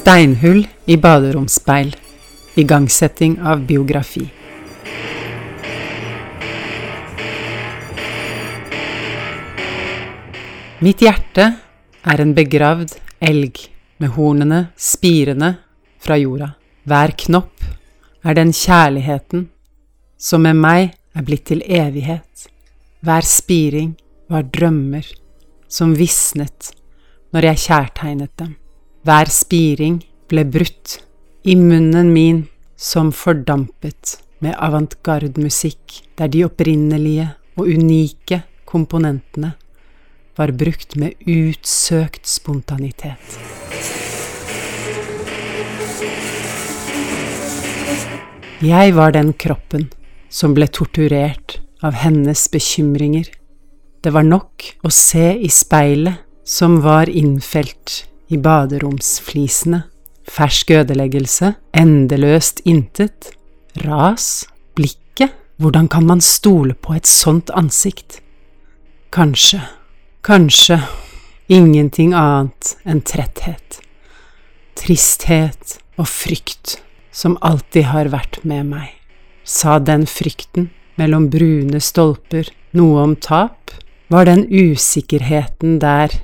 Steinhull i baderomsspeil. Igangsetting av biografi. Mitt hjerte er en begravd elg med hornene spirende fra jorda. Hver knopp er den kjærligheten som med meg er blitt til evighet. Hver spiring var drømmer som visnet når jeg kjærtegnet dem. Hver spiring ble brutt, i munnen min som fordampet med avantgarde-musikk der de opprinnelige og unike komponentene var brukt med utsøkt spontanitet. Jeg var den kroppen som ble torturert av hennes bekymringer. Det var nok å se i speilet som var innfelt i baderomsflisene. Fersk ødeleggelse, endeløst intet, ras, blikket, hvordan kan man stole på et sånt ansikt? Kanskje, kanskje ingenting annet enn tretthet, tristhet og frykt som alltid har vært med meg. Sa den frykten mellom brune stolper noe om tap? Var den usikkerheten der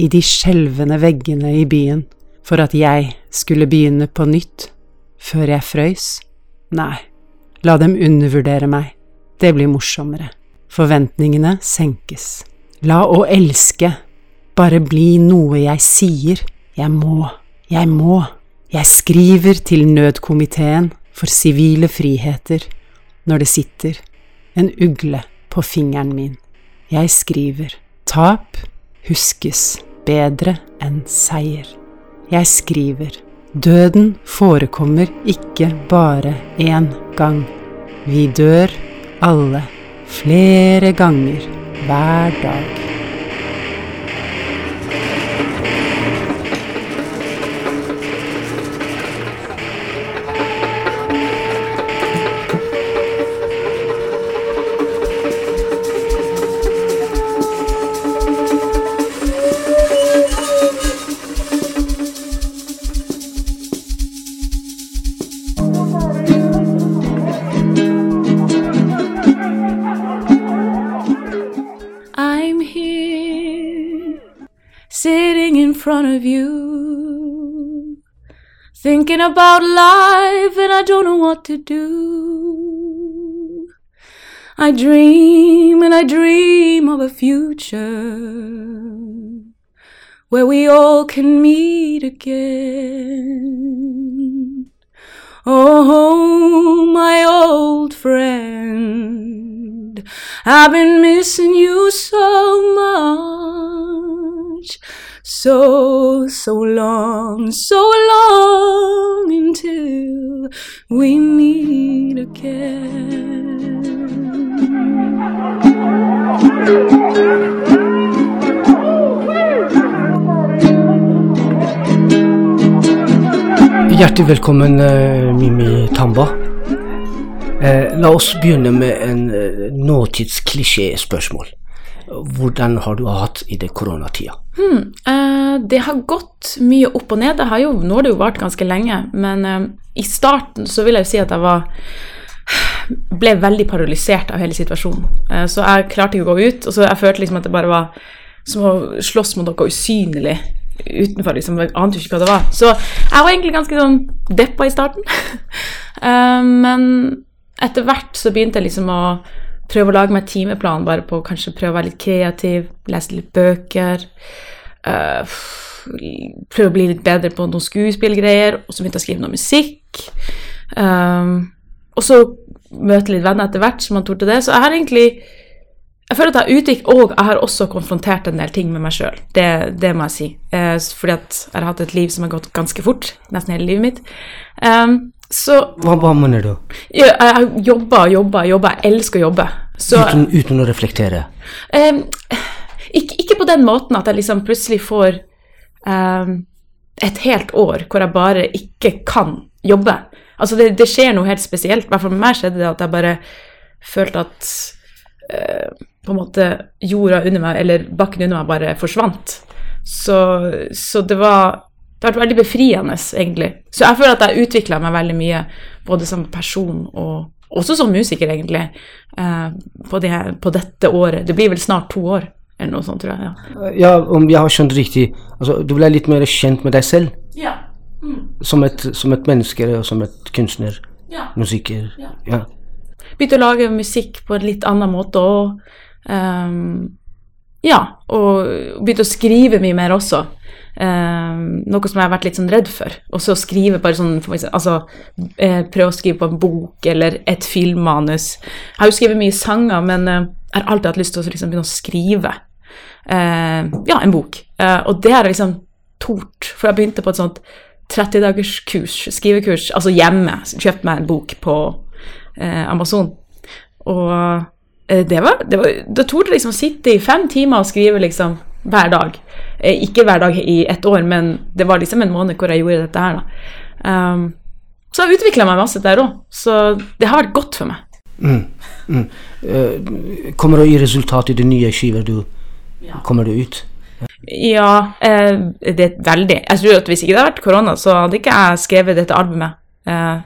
i de skjelvende veggene i byen for at jeg skulle begynne på nytt før jeg frøys? Nei, la dem undervurdere meg, det blir morsommere. Forventningene senkes. La å elske bare bli noe jeg sier. Jeg må, jeg må. Jeg skriver til nødkomiteen for sivile friheter når det sitter en ugle på fingeren min. Jeg skriver tap huskes bedre enn seier. Jeg skriver døden forekommer ikke bare én gang. Vi dør alle flere ganger hver dag. Front of you, thinking about life, and I don't know what to do. I dream and I dream of a future where we all can meet again. Oh, my old friend, I've been missing you so much. So, so long, so long until we meet again. Hjertelig velkommen, eh, Mimi Tamba. Eh, la oss begynne med en eh, nåtidsklisjé-spørsmål. Hvordan har du hatt i det koronatida? Hmm, eh, det har gått mye opp og ned. Har jo, nå har det jo vart ganske lenge, men eh, i starten så vil jeg jo si at jeg var ble veldig paralysert av hele situasjonen. Eh, så jeg klarte ikke å gå ut, og så jeg følte liksom at det bare var som å slåss mot noe usynlig utenfor. liksom, Jeg ante ikke hva det var. Så jeg var egentlig ganske sånn deppa i starten. Eh, men etter hvert så begynte jeg liksom å prøve å lage meg timeplan, bare på kanskje prøve å være litt kreativ, lese litt bøker. Uh, prøve å bli litt bedre på noen skuespillgreier, og så begynte jeg å skrive noe musikk. Um, og så møte litt venner etter hvert som man torde det. Så jeg har egentlig Jeg føler at jeg utgikk, og jeg har også konfrontert en del ting med meg sjøl. Det, det må jeg si. Eh, fordi at jeg har hatt et liv som har gått ganske fort, nesten hele livet mitt. Um, Så Hva, hva mener du? jeg, jeg jobber jobber jobber. Jeg elsker å jobbe. Så Uten, uten å reflektere? Ehm, ikke, ikke på den måten at jeg liksom plutselig får ehm, et helt år hvor jeg bare ikke kan jobbe. Altså det, det skjer noe helt spesielt. I hvert fall med meg skjedde det at jeg bare følte at eh, på en måte jorda under meg, eller bakken under meg, bare forsvant. Så, så det var det har vært veldig befriende, egentlig. Så jeg føler at jeg utvikla meg veldig mye, både som person og også som musiker, egentlig, eh, på, det, på dette året. Det blir vel snart to år, eller noe sånt, tror jeg. Ja. Ja, om jeg har skjønt riktig, altså, du ble litt mer kjent med deg selv ja. som et, som et menneske og som et kunstner, ja. musiker. Ja. Ja. Begynte å lage musikk på en litt annen måte òg. ja, og begynte å skrive mye mer også. Ehm, noe som jeg har vært litt sånn redd for. Og så skrive bare sånn Altså eh, prøve å skrive på en bok eller et filmmanus. Jeg har jo skrevet mye sanger, men eh, jeg har alltid hatt lyst til å liksom begynne å skrive. Eh, ja, en bok. Og det har jeg liksom tort, for jeg begynte på et sånt 30-dagers kurs, skrivekurs, altså hjemme. Kjøpte meg en bok på eh, Amazon. Og eh, det var, det var Da torde jeg liksom sitte i fem timer og skrive liksom hver dag. Eh, ikke hver dag i ett år, men det var liksom en måned hvor jeg gjorde dette her, da. Um, så jeg utvikla meg masse der òg, så det har vært godt for meg. Mm. Mm. Uh, kommer det å gi resultat i de nye skiver du kommer du ut? Ja, uh, det er veldig. Jeg tror at hvis ikke det hadde vært korona, så hadde ikke jeg skrevet dette albumet. Uh,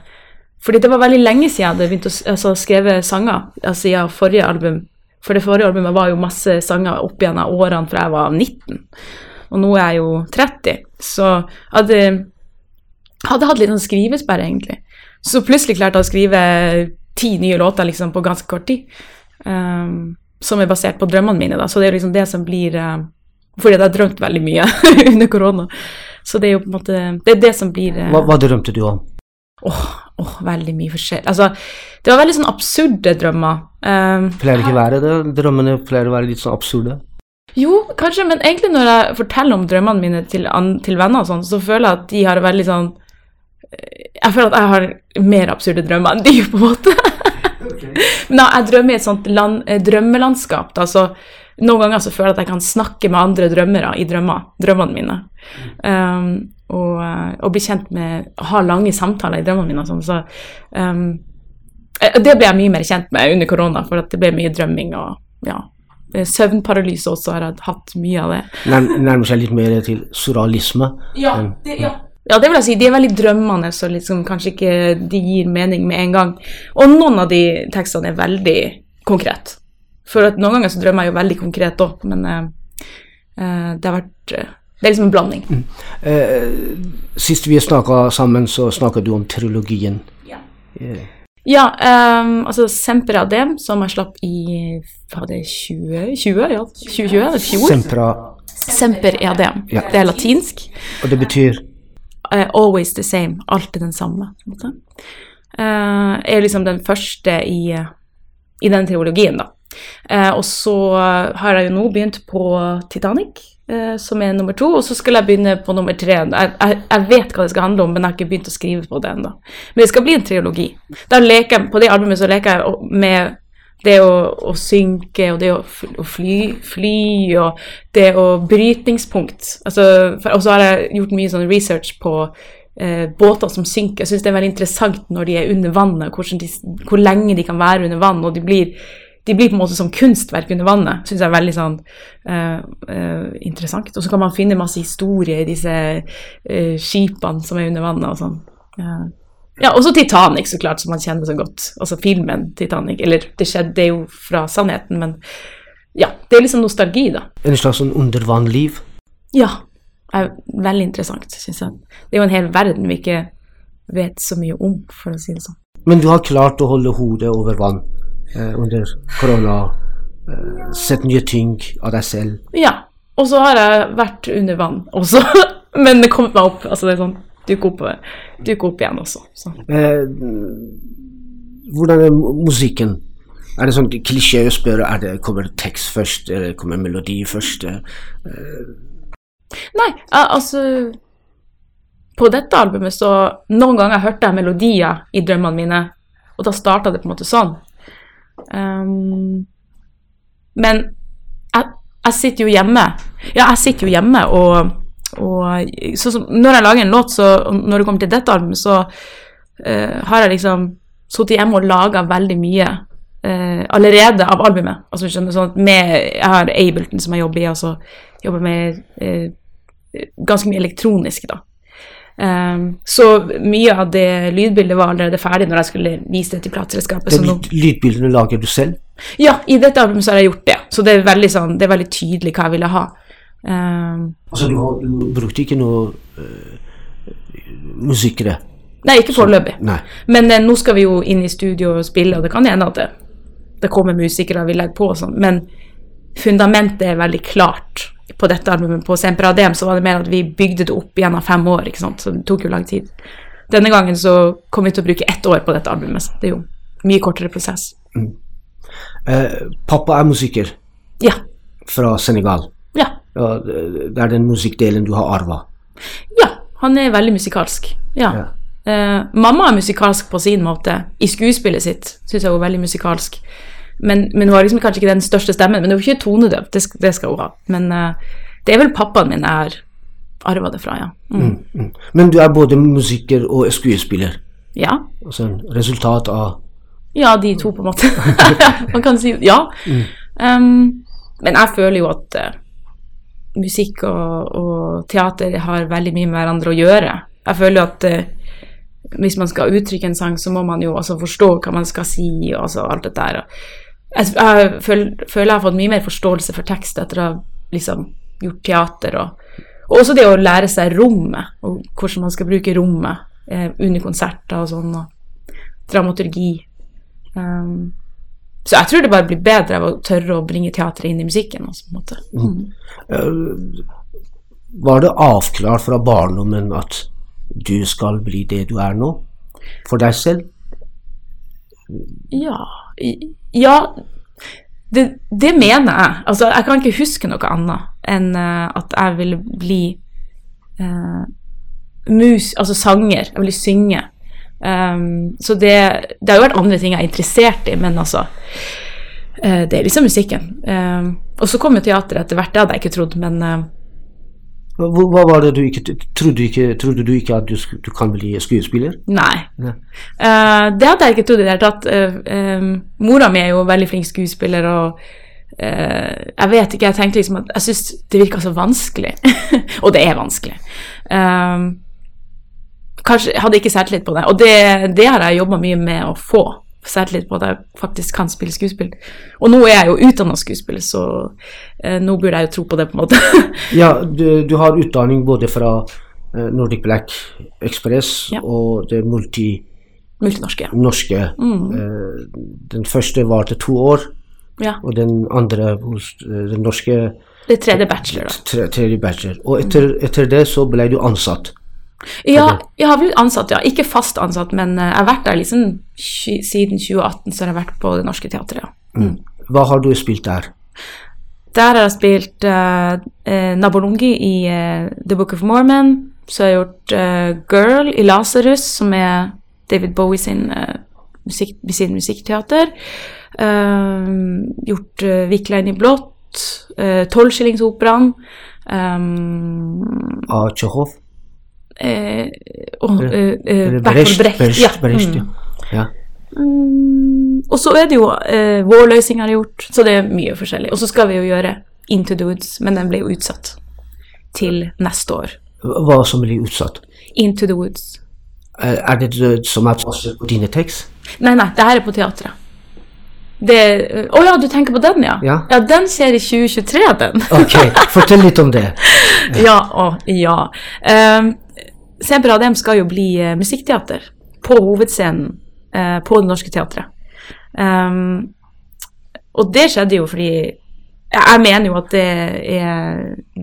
fordi det var veldig lenge siden jeg hadde begynt å altså, skrive sanger, altså siden forrige album. For det forrige albumet var jo masse sanger opp gjennom årene fra jeg var 19. Og nå er jeg jo 30, så hadde, hadde hatt litt sånn skrivesperre, egentlig. Så plutselig klarte jeg å skrive ti nye låter liksom på ganske kort tid. Um, som er basert på drømmene mine, da. Så det er liksom det som blir eh, fordi jeg har drømt veldig mye under korona. Så det er jo på en måte Det er det som blir uh, Hva, hva drømte du om? Åh, åh, veldig mye forskjellig. Altså, det var veldig sånn absurde drømmer. Um, Pleier det ikke være det? Drømmene pleier å være litt sånn absurde? jo, kanskje, men egentlig når jeg forteller om drømmene mine til, til venner og sånn, så føler jeg at de har veldig sånn eh, Jeg føler at jeg har mer absurde drømmer enn de, på en måte. Men da, jeg drømmer i et sånt land, eh, drømmelandskap. Da, så noen ganger så føler jeg at jeg kan snakke med andre drømmere i drømmer, drømmene mine. Um, og, eh, og bli kjent med Ha lange samtaler i drømmene mine. og Sånn, så um, Det ble jeg mye mer kjent med under korona, for at det ble mye drømming og ja. Eh, Søvnparalyse også har jeg hatt mye av det. Nærm, nærmer seg litt mer til surrealisme. Ja, det, ja. ja, det vil jeg si. De er veldig drømmende, så liksom kanskje ikke de gir mening med en gang. Og noen av de tekstene er veldig konkret. For at noen ganger så drømmer jeg jo veldig konkret òg, men eh, det har vært Det er liksom en blanding. Eh, sist vi snakka sammen, så snakka du om trilogien. Ja. Yeah. Ja, um, altså Sempra Dem, som jeg slapp i Var det 2020? Ja, 2020? eller Fjor? Sempra, Semper Adem. Ja. Det er latinsk. og det betyr Uh, always the same, alltid den samme. Eh, er liksom den første i, i den teologien, da. Uh, og så har jeg jo nå begynt på Titanic, som er nummer to, og så skal jeg begynne på nummer tre. Jeg, jeg, jeg vet hva det skal handle om, men jeg har ikke begynt å skrive på det ennå. Men det skal bli en triologi. Leker på det albumet så leker jeg med det å, å synke og det å fly, fly og det å brytningspunkt. Altså, og så har jeg gjort mye sånn research på eh, båter som synker. Jeg syns det er veldig interessant når de er under vannet, de, hvor lenge de kan være under vann. og de blir, de blir på en måte som kunstverk under vannet. Syns jeg er veldig sånn uh, uh, interessant. Og så kan man finne masse historie i disse uh, skipene som er under vannet og sånn. Ja, også Titanic, så klart, som man kjenner så godt. Altså filmen Titanic. Eller det skjedde det jo fra sannheten, men ja, det er liksom nostalgi, da. en slags sånn undervannliv. Ja. Er veldig interessant, syns jeg. Det er jo en hel verden vi ikke vet så mye om, for å si det sånn. Men du har klart å holde hodet over vann under korona. Eh, sett nye ting av deg selv. Ja. Og så har jeg vært under vann også, men det kom meg opp. Altså det er sånn dukke opp, dukke opp igjen også. Så. Eh, hvordan er musikken? Er det sånn klisjé å spørre er det, kommer tekst først, eller kommer melodi først? Eh, Nei, altså på dette albumet så Noen ganger hørte jeg melodier i drømmene mine, og da starta det på en måte sånn. Um, men jeg, jeg sitter jo hjemme. Ja, jeg sitter jo hjemme og, og så, Når jeg lager en låt, så når det kommer til dette albumet, så uh, har jeg liksom sittet hjemme og laga veldig mye uh, allerede av albumet. Altså, skjønner, sånn med, jeg har Ableton som jeg jobber i, og så jobber med uh, ganske mye elektronisk, da. Um, så mye av det lydbildet var allerede ferdig når jeg skulle vise det til plateselskapet. Det lyd, lydbildene lager du selv? Ja, i dette albumet så har jeg gjort det. Så det er veldig, sånn, det er veldig tydelig hva jeg ville ha. Um, altså du, har, du, brukte ikke noe uh, musikere? Nei, ikke foreløpig. Men uh, nå skal vi jo inn i studio og spille, og det kan hende at det, det kommer musikere vi legger på og sånn, men fundamentet er veldig klart på dette albumet, på Semper Adem, så var det mer at vi bygde det opp gjennom fem år, ikke sant? så det tok jo lang tid. Denne gangen så kom vi til å bruke ett år på dette albumet, så det er jo mye kortere prosess. Mm. Eh, pappa er musiker ja. fra Senegal. Ja. ja. Det er den musikkdelen du har arva? Ja, han er veldig musikalsk. Ja. ja. Eh, mamma er musikalsk på sin måte. I skuespillet sitt syns jeg hun er veldig musikalsk. Men, men, hun har liksom kanskje ikke den største stemmen. Men hun er ikke tonedøv, det, det, skal hun ha. Men uh, det er vel pappaen min jeg har arva det fra, ja. Mm. Mm, mm. Men du er både musiker og skuespiller? Ja. Altså en resultat av Ja, de to, på en måte. Man kan si ja. Um, men jeg føler jo at uh, musikk og, og, teater har veldig mye med hverandre å gjøre. Jeg føler jo at uh, hvis man skal uttrykke en sang, så må man jo også forstå hva man skal si, og altså alt dette der. Jeg, jeg føler, føler, jeg har fått mye mer forståelse for tekst etter å ha liksom, gjort teater. Og, og, også det å lære seg rommet, og hvordan man skal bruke rommet eh, under konserter og sånn. Og dramaturgi. Um, så jeg tror det bare blir bedre av å tørre å bringe teatret inn i musikken. Også, på en måte. Mm. Uh, var det avklart fra barndommen at du skal bli det du er nå? For deg selv? Ja Ja, det, det mener jeg. Altså, jeg kan ikke huske noe annet enn uh, at jeg ville bli uh, mus, altså sanger. Jeg ville synge. Um, så det, det, har jo vært andre ting jeg er interessert i, men altså uh, Det er liksom musikken. Um, og så kom jo teateret etter hvert, det hadde jeg ikke trodd, men hva var det du ikke Trodde, ikke, trodde du ikke at du, du kan bli skuespiller? Nei. Uh, det hadde jeg ikke trodd i det hele tatt. Uh, um, mora mi er jo veldig flink skuespiller, og uh, jeg vet ikke, jeg tenkte liksom at jeg syns det virka så vanskelig. og det er vanskelig. Kanskje jeg hadde ikke selvtillit på det, og det, det har jeg jobba mye med å få selvtillit på at jeg faktisk kan spille skuespill. Og nå er jeg jo utdanna skuespiller, så eh, nå burde jeg jo tro på det, på en måte. ja, du, du, har utdanning både fra eh, Nordic Black Express ja. og det multi... Multinorske. Norske. Mm. Eh, den første var til to år, ja. og den andre hos eh, den norske Det tredje bachelor, da. Tredje bachelor. Og etter, etter det så ble du ansatt. Ja, jeg har blitt ansatt, ja. Ikke fast ansatt, men eh, jeg har vært der liksom siden 2018, så har jeg vært på Det Norske Teatret, ja. Mm. mm. Hva har du spilt der? Der har jeg spilt uh, uh, Nabolungi i uh, The Book of Mormon. Så har jeg gjort uh, Girl i Lasarus, som er David Bowie sin, musikk, sin musikkteater. gjort uh, Viklein i blått. Tolvskillingsoperaen. Um, Av Tsjehov? Eh, oh, eh, eh, Bertolt Brecht. Ja. Brecht, mm. ja. Mm, og så er det jo eh, Vårløsning har gjort, så det er mye forskjellig. Og så skal vi jo gjøre Into the Woods, men den ble jo utsatt til neste år. Hva som blir utsatt? Into the Woods. Eh, er det det som er på dine tekst? Nei, nei, det her er på teatret. Å oh ja, du tenker på den, ja. ja? ja? den skjer i 2023, den. ok, fortell litt om det. ja, å, ja. Um, Semper dem skal jo bli uh, musikkteater på hovedscenen uh, på Det Norske Teatret. Um, og det skjedde jo fordi Jeg mener jo at det, er,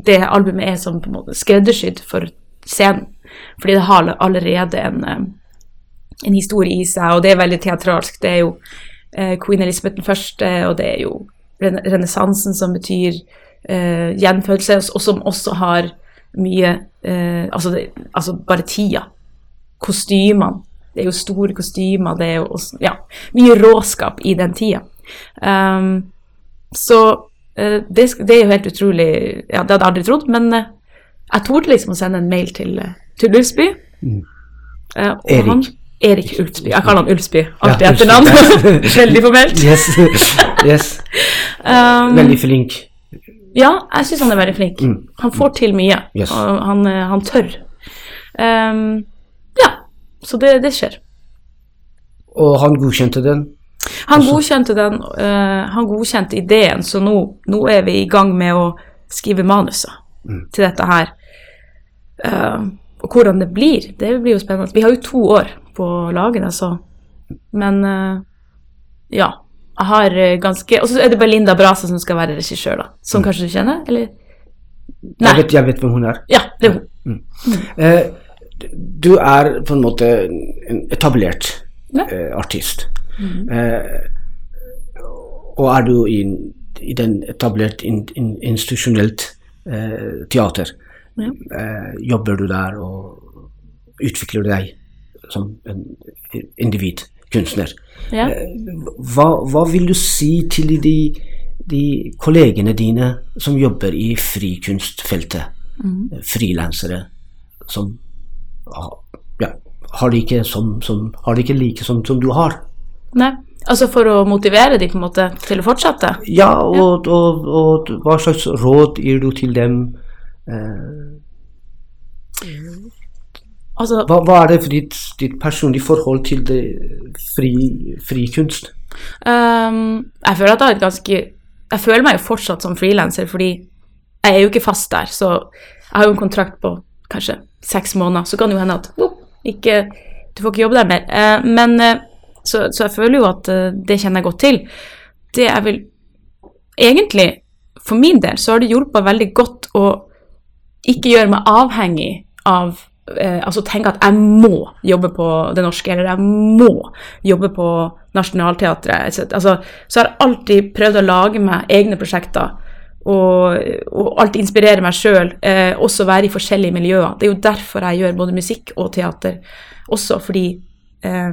det albumet er som på en måte skreddersydd for scenen. Fordi det har allerede en, en historie i seg, og det er veldig teatralsk. Det er jo Queen Elizabeth den første, og det er jo renessansen som betyr gjenfødelse, og som også har mye eh, altså, det, altså bare tida. Kostymene. Det er jo store kostymer, det er jo også, ja, mye råskap i den tida. Um, så eh, det, det er jo helt utrolig Ja, det hadde jeg aldri trodd, men eh, jeg torde liksom å sende en mail til, eh, til Ulfsby. Eh, Erik. Han, Erik Ulfsby. Jeg kaller han Ulfsby. Alltid Ja, etternavn. Veldig formelt. Yes. yes. Um, Veldig flink. Ja, jeg syns han er veldig flink. Mm. Han får til mye, Yes. han, eh, han tør. Um, ja, så det, det skjer. Og han godkjente den. Han godkjente den, uh, han godkjente ideen, så nå, nå er vi i gang med å skrive manuset til dette her. Uh, og hvordan det blir, det blir jo spennende. Vi har jo to år på å lage det, så Men uh, ja. Har eh, ganske Og så er det Belinda Brasa som skal være regissør, da. Som kanskje du kjenner? Eller? Nei. Jeg vet, jeg vet hvem hun er. Ja, det er hun. Eh, du er på en måte en etablert eh, artist. Eh, og er du i, i den etablert in, in, institusjonelt eh, teater, Ja. eh, jobber du der og utvikler deg som en individ, kunstner. Ja. Hva, hva vil du si til de, de kollegene dine som jobber i frikunstfeltet? Frilansere som ja, har det ikke, som, som, har det ikke like som, som du har. Nei. Altså for å motivere dem på en måte til å fortsette? Ja, og, og, og hva slags råd gir du til dem? Eh, Altså, hva, hva er det for ditt, ditt personlige forhold til det fri, fri kunst? Ehm, jeg føler at jeg har et ganske Jeg føler meg jo fortsatt som frilanser, fordi jeg er jo ikke fast der. Så jeg har jo en kontrakt på kanskje seks måneder. Så kan det jo hende at oh, ikke, du får ikke jobbe der mer. Uh, men uh, så, så jeg føler jo at uh, det kjenner jeg godt til. Det jeg vil Egentlig, for min del, så har det hjulpet veldig godt å ikke gjøre meg avhengig av Altså tenke at jeg må jobbe på Det Norske, eller jeg må jobbe på Nationaltheatret. Altså, så jeg alltid prøvd å lage meg egne prosjekter. Og, og alltid inspirere meg sjøl. Eh, også være i forskjellige miljøer. Det er jo derfor jeg gjør både musikk og teater. Også fordi eh,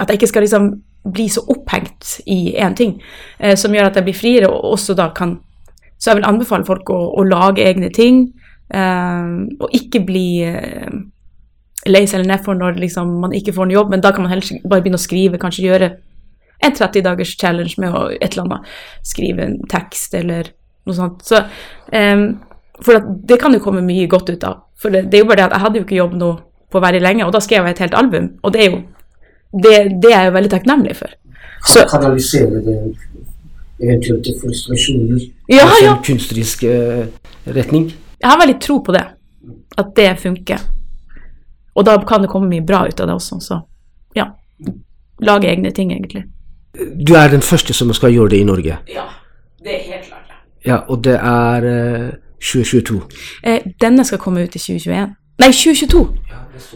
at jeg ikke skal liksom bli så opphengt i én ting, eh, som gjør at jeg blir friere, og også da kan Så jeg vil anbefale folk å, å lage egne ting, eh, og ikke bli eh, lei seg eller nedfor når liksom, man ikke får en jobb, men da kan man heller bare begynne å skrive, kanskje gjøre en 30 dagers challenge med å et eller annet, skrive en tekst eller noe sånt. Så, um, for det kan jo komme mye godt ut av. For det, det er jo bare det at jeg hadde jo ikke jobb nå på veldig lenge, og da skrev jeg et helt album, og det er jo det, det er jeg jo veldig takknemlig for. Så, Kanalisere det eventuelt til frustrasjoner Ja, i ja. en kunstnerisk eh, retning. Jeg har veldig tro på det, at det funker. Og da kan det komme mye bra ut av det også, så ja. Lage egne ting, egentlig. Du er den første som skal gjøre det i Norge. Ja, det er helt klart. Ja, og det er eh, 2022. Eh, denne skal komme ut i 2021. Nei, 2022!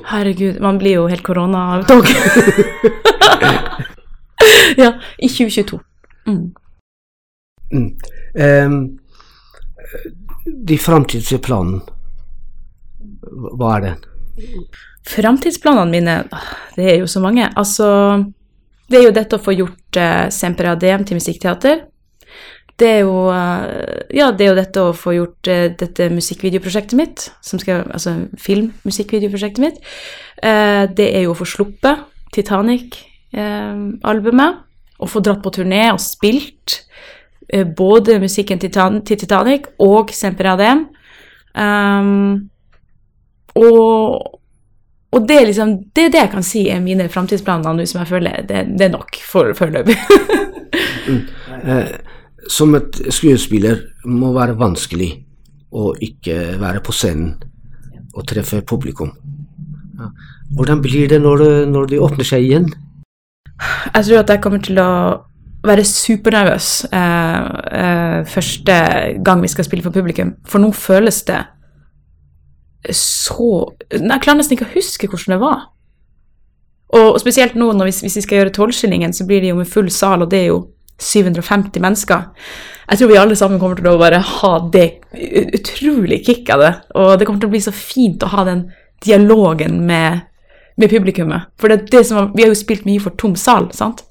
Herregud, man blir jo helt koronatog. ja, i 2022. Mm. Mm. Ehm, de framtidsplanene, hva er det? Framtidsplanene mine, det er jo så mange. Altså, det er jo dette å få gjort eh, Semper Adem til musikkteater. Det er jo eh, Ja, det er jo dette å få gjort eh, dette musikkvideoprosjektet mitt, som skal, altså filmmusikkvideoprosjektet mitt. Eh, det er jo å få sluppet Titanic-albumet, og få dratt på turné og spilt eh, både musikken til Titanic og Semper Adem. Um, og, og det, er liksom, det er det jeg kan si er mine framtidsplaner nå, som jeg føler det, det er nok for foreløpig. Eh, som et skuespiller må være vanskelig å ikke være på scenen og treffe publikum. Hvordan blir det når, det når de åpner seg igjen? jeg tror at jeg kommer til å være supernervøs eh, eh, første gang vi skal spille for publikum, for nå føles det så Jeg klarer nesten ikke å huske hvordan det var. Og spesielt nå vi, hvis vi skal gjøre tolvskillingen, så blir det jo med full sal, og det er jo 750 mennesker. jeg tror vi alle sammen kommer til å bare ha det utrolig kick av det. Og det kommer til å bli så fint å ha den dialogen med, med publikummet. For det, det som, vi har jo spilt mye for tom sal, sant?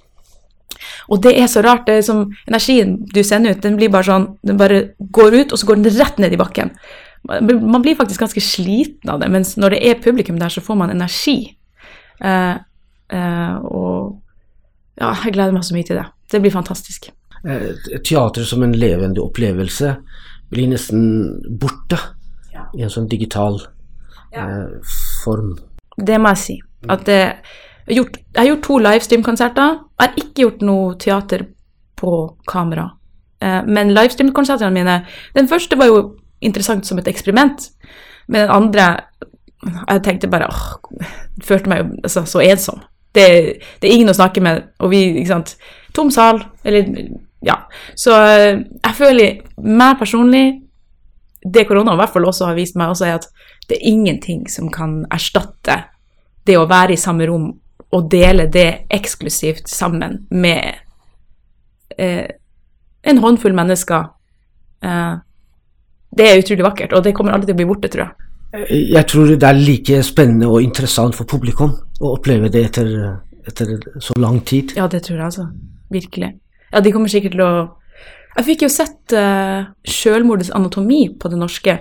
Og det er så rart. det er som Energien du sender ut, den blir bare sånn, den bare går ut, og så går den rett ned i bakken. Man blir faktisk ganske sliten av det, mens når det er publikum der, så får man energi. Uh, uh, og ja, jeg gleder meg så mye til det. Det blir fantastisk. Teatret Teater som en levende opplevelse blir nesten borte Ja. i en sånn digital Ja. eh, form. Det må jeg si. At det, jeg, har gjort, jeg har gjort to livestream-konserter. Jeg har ikke gjort noe teater på kamera. Eh, men livestream-konsertene mine Den første var jo interessant som et eksperiment. Men den andre Jeg tenkte bare åh, Følte meg jo altså, så ensom. Det, det er ingen å snakke med, og vi ikke sant, Tom sal, eller Ja. Så eh, jeg føler meg personlig Det korona i hvert fall også har vist meg, også er at det er ingenting som kan erstatte det å være i samme rom og dele det eksklusivt sammen med eh, en håndfull mennesker. Eh, det er utrolig vakkert, og det kommer aldri til å bli borte, tror jeg. Eh, Jeg tror det er like spennende og interessant for publikum å oppleve det etter, etter så lang tid. Ja, det tror jeg altså. Virkelig. Ja, de kommer sikkert til å Jeg fikk jo sett uh, 'Sjølmordets anatomi' på det norske.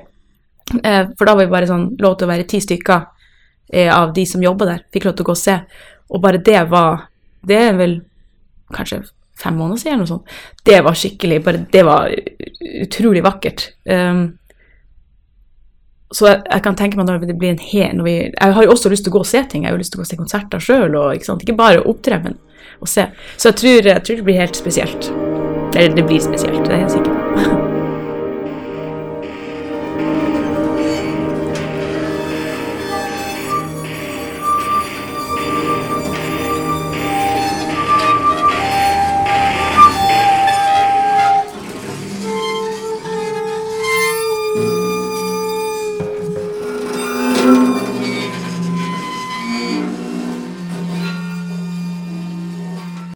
Uh, for da var vi bare sånn lov til å være ti stykker uh, av de som jobba der. Fikk lov til å gå og se. Og bare det var Det er vel kanskje fem måneder siden eller noe sånt. Det var skikkelig bare Det var utrolig vakkert. Um, så jeg, jeg kan tenke meg når det blir en hel vi, Jeg har jo også lyst til å gå og se ting. Jeg har jo lyst til å gå og se konserter sjøl, ikke, ikke bare opptre, men å se. Så jeg tror, jeg tror det blir helt spesielt. Eller det blir spesielt, det er jeg sikker på.